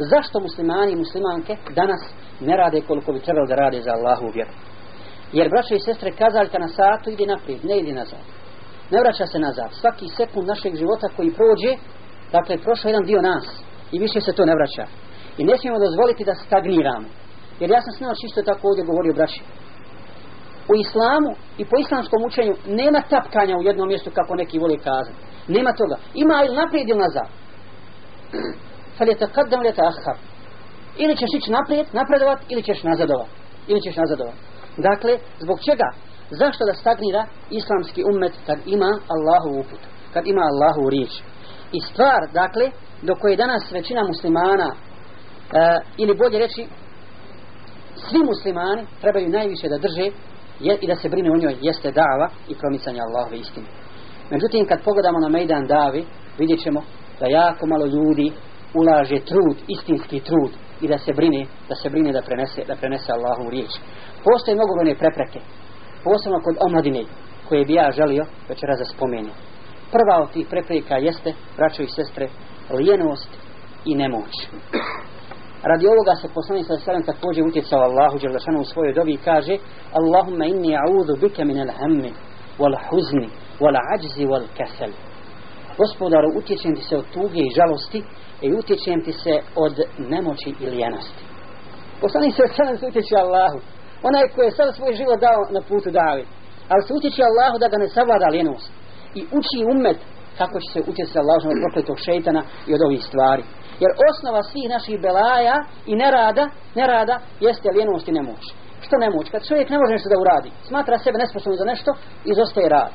Zašto muslimani i muslimanke danas ne rade koliko bi trebalo da rade za Allahu vjeru? Jer braće i sestre kazaljka na satu ide naprijed, ne ide nazad. Ne vraća se nazad. Svaki sekund našeg života koji prođe, dakle prošao jedan dio nas i više se to ne vraća. I ne smijemo dozvoliti da stagniramo. Jer ja sam sinoć čisto tako ovdje govorio braći. U islamu i po islamskom učenju nema tapkanja u jednom mjestu kako neki vole kazati. Nema toga. Ima ili naprijed ili nazad. فليتقدم ليتأخر. Ili ćeš ići naprijed, napredovat, ili ćeš nazadovat. Ili ćeš nazadovat. Dakle, zbog čega? Zašto da stagnira islamski ummet kad ima Allahu uput? Kad ima Allahu riječ? I stvar, dakle, do koje danas većina muslimana, e, ili bolje reći, svi muslimani trebaju najviše da drže je, i da se brine u njoj jeste dava i promicanje Allahove istine. Međutim, kad pogledamo na Mejdan davi, vidjet ćemo da jako malo ljudi ulaže trud, istinski trud i da se brine, da se brine da prenese, da prenese Allahu riječ. Postoje mnogobrojne prepreke, posebno kod omladine, koje bi ja želio večera za spomenuo. Prva od tih prepreka jeste, braćo i sestre, lijenost i nemoć. Radi ovoga se poslanik sa sallam također utjecao Allahu Đerlašanu u svojoj dobi i kaže Allahumma inni a'udhu bika min al-hammi wal huzni wal ajzi wal-kasali Gospodaru, utječem ti se od tuge i žalosti i utječem ti se od nemoći i lijenosti. Poslanik se sada se utječe Allahu. Onaj koji je sada svoj život dao na putu davi. Ali se utječe Allahu da ga ne savlada lijenost. I uči umet kako će se utjecati Allahu od prokletog šeitana i od ovih stvari. Jer osnova svih naših belaja i nerada, nerada jeste lijenost i nemoć. Što nemoć? Kad čovjek ne može nešto da uradi, smatra sebe nesposobno za nešto, izostaje rad.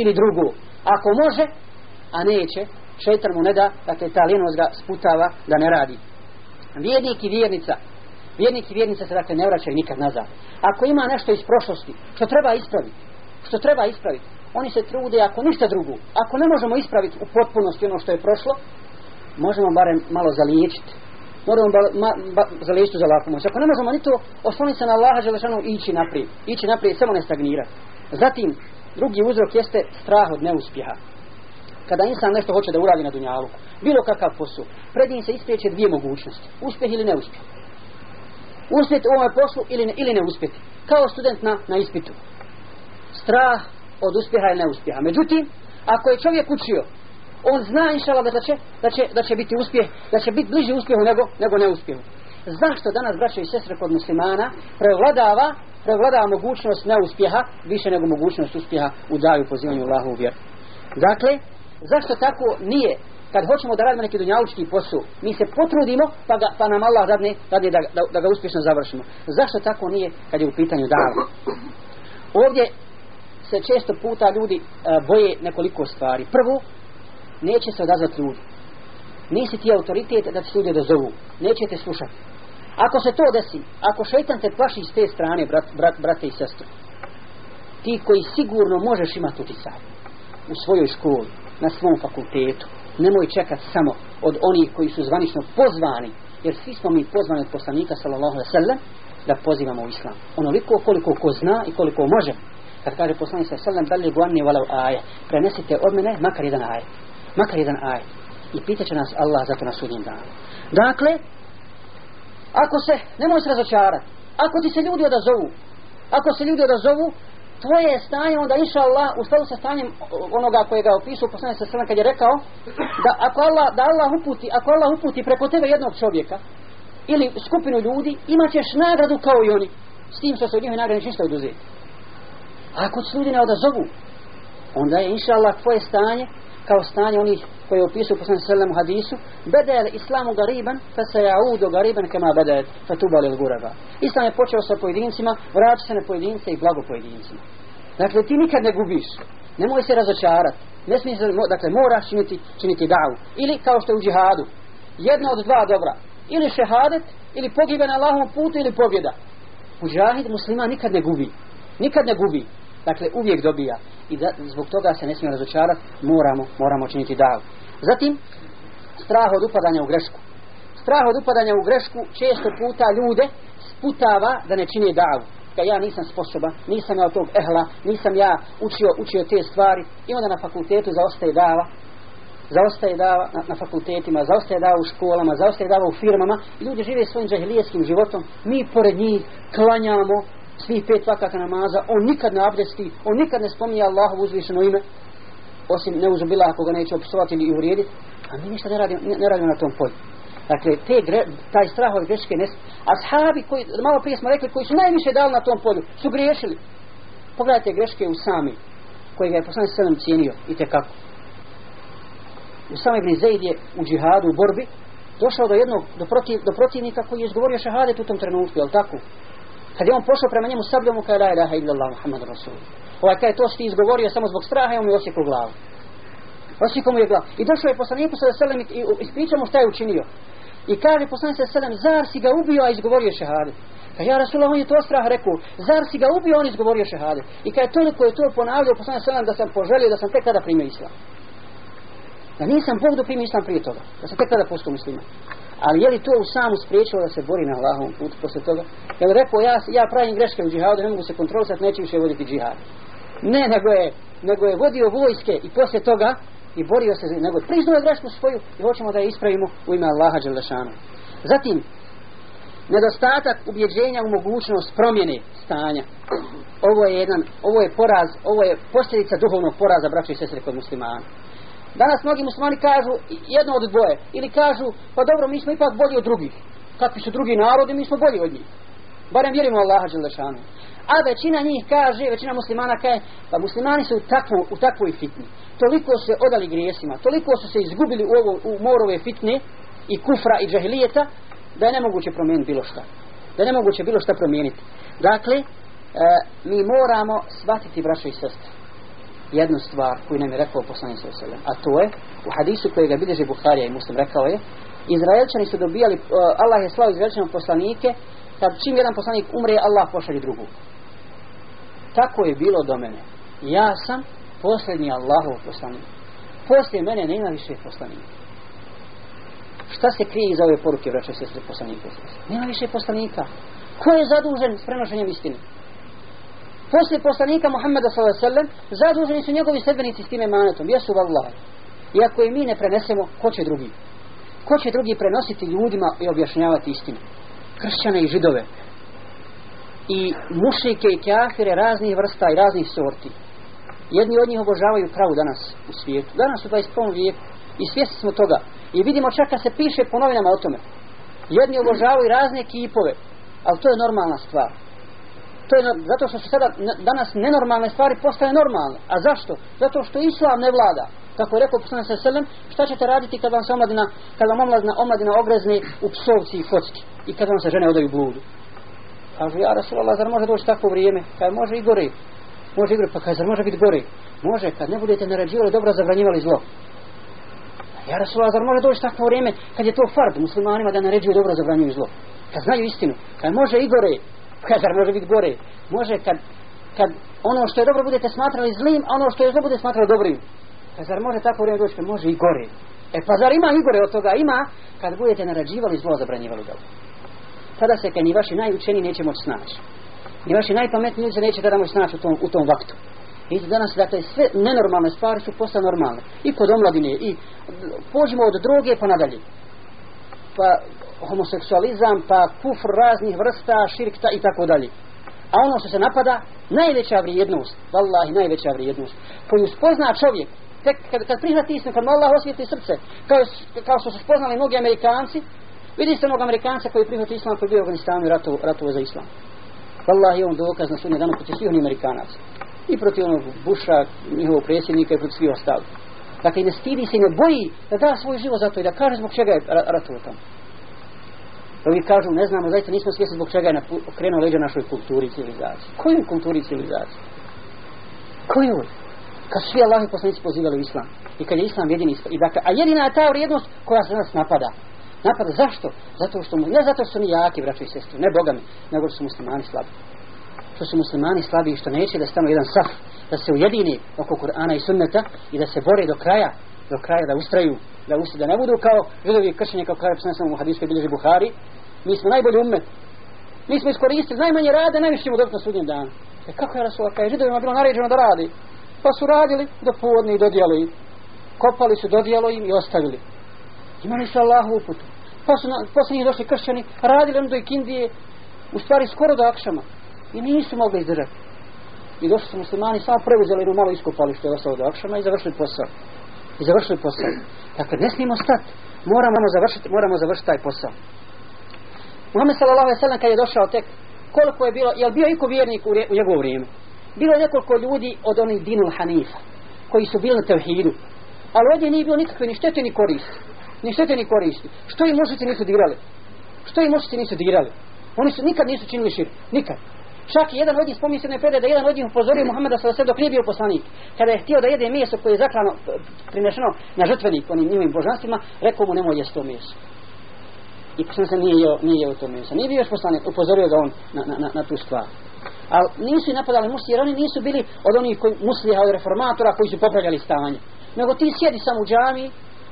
Ili drugo. Ako može, a neće, šeitan mu ne da, dakle ta lijenost ga sputava da ne radi. Vjernik i vjernica, vjernik i vjernica se dakle ne vraćaju nikad nazad. Ako ima nešto iz prošlosti, što treba ispraviti, što treba ispraviti, oni se trude ako ništa drugo, ako ne možemo ispraviti u potpunosti ono što je prošlo, možemo barem malo zaliječiti. Moramo ba, ma, ba, zaliječiti za laku moć. Ako ne možemo ni to, osloniti se na Allaha Želešanu i ići naprijed. Ići naprijed, samo ne stagnirati. Zatim, drugi uzrok jeste strah od neuspjeha. Kada insan nešto hoće da uradi na dunjalu, bilo kakav posao, pred njim se ispriječe dvije mogućnosti. Uspjeh ili neuspjeh. Uspjeti u ovome poslu ili ne, ili ne uspjeti. Kao student na, na ispitu. Strah od uspjeha ili neuspjeha. Međutim, ako je čovjek učio on zna inšala da će, da će, da će biti uspjeh, da će biti bliži uspjehu nego, nego neuspjehu. Zašto danas braće i sestre kod muslimana prevladava, prevladava mogućnost neuspjeha više nego mogućnost uspjeha u daju pozivanju Allahu u vjeru. Dakle, zašto tako nije kad hoćemo da radimo neki dunjalučki posao, mi se potrudimo pa, ga, pa nam Allah dadne, dadne da, da, da ga uspješno završimo. Zašto tako nije kad je u pitanju dava? Ovdje se često puta ljudi e, boje nekoliko stvari. Prvo, neće se odazvati ljudi. Nisi ti autoritet da ti ljudi dozovu. Neće te slušati. Ako se to desi, ako šeitan te plaši s te strane, brat, brat, brate i sestre, ti koji sigurno možeš imati uticaj u svojoj školi, na svom fakultetu, nemoj čekati samo od onih koji su zvanično pozvani, jer svi smo mi pozvani od poslanika, sallallahu alaihi sallam, da pozivamo u islam. Onoliko koliko ko zna i koliko može. Kad kaže poslanik sallallahu alaihi sallam, dalje guanni valav aje, prenesite od mene makar jedan aje makar jedan ajet. I pitaće nas Allah zato na sudnjem danu. Dakle, ako se, nemoj se razočarati, ako ti se ljudi odazovu, ako se ljudi odazovu, tvoje stanje onda inša Allah u skladu sa stanjem onoga koje ga opisao poslanje sa srna kad je rekao da ako Allah, da Allah uputi ako Allah uputi preko tebe jednog čovjeka ili skupinu ljudi imaćeš nagradu kao i oni s tim što se od njih nagrade ništa oduzeti. Ako se ljudi ne odazovu onda je inša Allah tvoje stanje kao stanje onih koji opisuju po sallam sallam hadisu bada islamu gariban fa se jaudu gariban kema bada fa tubali il guraba. Islam je počeo sa pojedincima vraća se na pojedince i blago pojedincima. Dakle ti nikad ne gubiš. Nemoj se razočarat. Ne smiješ dakle moraš činiti, činiti davu ili kao što je u džihadu. Jedno od dva dobra. Ili šehadet ili pogibe na Allahom putu ili pobjeda. Mujahid muslima nikad ne gubi. Nikad ne gubi. Dakle uvijek dobija i da, zbog toga se ne smije razočarati moramo, moramo činiti davu. Zatim strah od upadanja u grešku. Strah od upadanja u grešku često puta ljude sputava da ne čini davu. Kad ja nisam sposoban, nisam ja od tog ehla nisam ja učio, učio te stvari i onda na fakultetu zaostaje dava. Zaostaje dava na, na fakultetima, zaostaje dava u školama, zaostaje dava u firmama, i ljudi žive svojim džahilijeskim životom, mi pored njih klanjamo svih pet vakata namaza, on nikad ne abdesti, on nikad ne spominje Allahu uzvišeno ime, osim neuzubila ako ga neće opisovati ili uvrijediti, a mi ništa ne radimo, ne, ne radimo na tom polju. Dakle, te gre, taj strah od greške ne... A sahabi koji, malo prije smo rekli, koji su najviše dali na tom polju, su griješili. Pogledajte greške u sami, koji ga je poslanik sedam cijenio, i te kako. U sami ibn Zaid je u džihadu, u borbi, došao do jednog, do, protiv, do protivnika koji je izgovorio šahadet u tom trenutku, je tako? Kad je on pošao prema njemu sabljom, mu kaže la ilaha illallah Muhammad Rasul. Ovaj kada to si izgovorio samo zbog straha, i on mi osjeku glavu. Osjeku mu je glavu. I došao je poslaniku sa selem i ispričao mu šta je učinio. I kaže poslanik sa selem, zar si ga ubio, a izgovorio šehadet? Kaže, ja Rasulullah, on je to strah rekao, zar si ga ubio, on izgovorio šehadet? I kaže, toliko je to ponavljao poslanik sa selem da sam poželio da sam tek kada primio islam. Da nisam Bog da primio islam prije toga. Da sam tek kada postao musliman. Ali je li to u samu spriječilo da se bori na Allahovom putu posle toga? Je li rekao, ja, ja pravim greške u džihadu, ne mogu se kontrolisati, neću više voditi džihad. Ne, nego je, nego je vodio vojske i posle toga i borio se, nego je priznao je grešku svoju i hoćemo da je ispravimo u ime Allaha Đelešanu. Zatim, nedostatak ubjeđenja u mogućnost promjene stanja. Ovo je jedan, ovo je poraz, ovo je posljedica duhovnog poraza braća i sestre kod muslimana. Danas mnogi muslimani kažu jedno od dvoje. Ili kažu, pa dobro, mi smo ipak bolji od drugih. Kakvi su drugi narodi, mi smo bolji od njih. Barem vjerimo Allaha Đelešanu. A većina njih kaže, većina muslimana kaže, pa muslimani su u, takvu, u takvoj fitni. Toliko se odali grijesima, toliko su se izgubili u, ovo, u morove fitne i kufra i džahilijeta, da je nemoguće promijeniti bilo šta. Da je nemoguće bilo šta promijeniti. Dakle, e, mi moramo shvatiti, braćo i sestre, jednu stvar koju nam je rekao poslanik sallallahu alejhi a to je u hadisu koji ga bilježi Buharija i Muslim rekao je Izraelčani su dobijali uh, Allah je slao Izraelčanima poslanike kad čim jedan poslanik umre Allah pošalje drugu. Tako je bilo do mene. Ja sam posljednji Allahov poslanik. Poslije mene nema više poslanika. Šta se krije iza ove poruke vraća se poslanika nema više poslanika. Ko je zadužen s prenošenjem istine? Posle poslanika Muhammeda s.a.v. zaduženi su njegovi sedbenici s tim emanetom. Jesu vallahi. Iako je mi ne prenesemo, ko će drugi? Ko će drugi prenositi ljudima i objašnjavati istinu? Kršćane i židove. I mušike i kafire raznih vrsta i raznih sorti. Jedni od njih obožavaju pravu danas u svijetu. Danas u 21. vijeku. I svjesni smo toga. I vidimo čak kad se piše po novinama o tome. Jedni obožavaju razne kipove. Ali to je normalna stvar to je zato što se sada danas nenormalne stvari postaje normalne. A zašto? Zato što islam ne vlada. Kako je rekao poslanik sa selem, šta ćete raditi kad vam se omladina, kad vam omladina, omladina ogrezne u psovci i kocki i kad vam se žene odaju bludu. Kažu, ja Rasulallah, zar može doći takvo vrijeme? Pa kaj može i gore. Može i gore, pa kaj zar može biti gore? Može, kad ne budete naređivali dobro, zabranjivali zlo. Ja Rasulallah, zar može doći takvo vrijeme kad je to fard muslimanima da naređuju dobro, zabranjuju zlo? Kad znaju istinu. Kaj može i gore, Kaže, može biti gore? Može kad, kad ono što je dobro budete smatrali zlim, a ono što je zlo budete smatrali dobrim. Pa zar može tako vrijeme doći? Pa može i gore. E pa zar ima i gore od toga? Ima kad budete narađivali zlo, zabranjivali dobro. Tada se kad ni vaši najučeni neće moći snaći. Ni vaši najpametniji ljudi neće tada moći snaći u tom, u tom vaktu. I danas, dakle, sve nenormalne stvari su postale normalne. I kod omladine, i pođimo od droge pa nadalje. Pa homoseksualizam, pa kufr raznih vrsta, širkta i tako dalje. A ono što se napada, najveća vrijednost, vallahi, najveća vrijednost, koju spozna čovjek, tek kad, kad prihvati istinu, kad mu Allah osvijeti srce, kao, kao što su spoznali mnogi Amerikanci, vidi se mnogo Amerikanca koji prihvati islam, koji bio u Afganistanu i ratovo, ratovo za islam. Wallahi, on dokaz na sudnje dana protiv svih Amerikanaca. I protiv onog Busha, njihovog predsjednika i protiv svih ostalih. Dakle, ne stidi se, ne boji da da svoj život za to i da kaže zbog čega je ratovo tamo. Ovi kažu, ne znamo, zaista nismo svjesni zbog čega je okrenuo leđa našoj kulturi i civilizaciji. Kojoj kulturi i civilizaciji? Kojoj? Kad svi Allahi poslanici pozivali u islam. I kad je islam jedini islam. I dakle, a jedina je ta vrijednost koja se nas napada. Napada, zašto? Zato što mu, ne zato što su oni jaki, braćo i sestri, ne bogami, nego što su muslimani slabi. Što su muslimani slabi i što neće da stanu jedan saf, da se ujedini oko Kur'ana i sunneta i da se bore do kraja, do kraja da ustraju da ustraju, da ne budu kao židovi kršćani kao kraja sam u hadijskoj bilježi Buhari mi smo najbolji umet mi smo iskoristili najmanje rade najviše ćemo dobiti na sudnjem danu e kako je Rasul kaže židovima bilo naređeno da radi pa su radili do podne i do djeli kopali su, dodijelo im i ostavili. Imali su Allahu uputu. Pa su na, pa došli kršćani, radili ono do ikindije, u stvari skoro do akšama. I nisu mogli izdržati. I došli su muslimani, samo preuzeli jednu malo iskopali što je ostalo do akšama i završili posao. I završili posao. Dakle, ne smijemo stati. Moramo ono završiti, moramo završiti taj posao. Muhammed sallallahu alejhi ve sellem kad je došao tek koliko je bilo, jel bio iko vjernik u, u njegovo vrijeme? Bilo je nekoliko ljudi od onih dinul hanifa, koji su bili na tevhidu. Ali ovdje nije bilo nikakve ni štete ni koristi. Ni štete ni koristi. Što i možete nisu dirali? Što i možete nisu dirali? Oni su nikad nisu činili šir. Nikad. Čak jedan od njih spominje se ne da jedan od njih upozorio Muhammeda sa sve dok nije bio poslanik. Kada je htio da jede meso koje je zaklano prinešeno na žrtvenik onim njihovim božanstvima, rekao mu nemoj jesti to meso i poslanik se nije jeo, nije jeo to meso. Nije bio još poslanik, upozorio ga on na, na, na, na tu stvar. Ali nisu i napadali muslije, jer oni nisu bili od onih koji, muslija, od reformatora koji su popravljali stanje. Nego ti sjedi sam u džami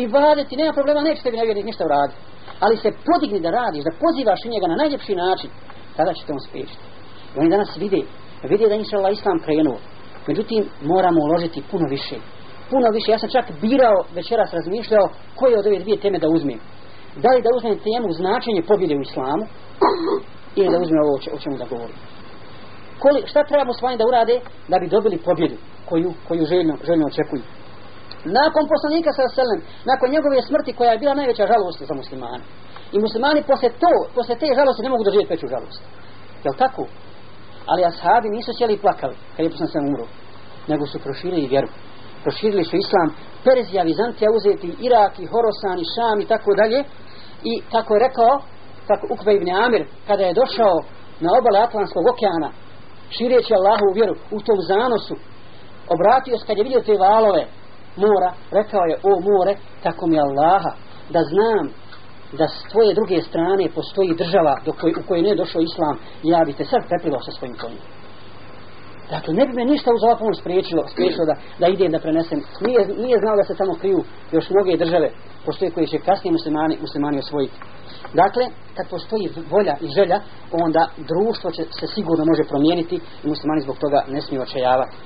i vadeti, nema problema, neće tebi nevjernik ništa uraditi. Ali se podigni da radiš, da pozivaš njega na najljepši način, tada će te on spriječiti. I oni danas vide, vide da inša Allah Islam krenuo. Međutim, moramo uložiti puno više. Puno više. Ja sam čak birao, večeras razmišljao, koje od ove dvije teme da uzmem da li da uzmem temu značenje pobjede u islamu ili da uzmem ovo o čemu da govorim Koli, šta trebamo s da urade da bi dobili pobjedu koju, koju željno, željno očekuju nakon poslanika sa selem nakon njegove smrti koja je bila najveća žalost za muslimane i muslimani posle to posle te žalosti ne mogu doživjeti veću žalost je tako ali ashabi nisu sjeli i plakali kad je poslanik sam umro nego su proširili vjeru. Proširili su islam Perzija, Vizantija uzeti Irak i Horosan i Šam i tako dalje. I kako je rekao tako Ukve ibn Amir kada je došao na obale Atlantskog okeana šireći Allahu vjeru u tom zanosu obratio se kad je vidio te valove mora rekao je o more tako mi Allaha da znam da s tvoje druge strane postoji država do koj, u kojoj ne je došao islam i ja bi te sad prepilo sa svojim konjem. Dakle, ne bi me ništa uz ovakvom spriječilo, spriječilo da, da idem da prenesem. Nije, nije znao da se tamo kriju još mnoge države, postoje koje će kasnije muslimani, muslimani osvojiti. Dakle, kad postoji volja i želja, onda društvo će se sigurno može promijeniti i muslimani zbog toga ne smiju očajavati.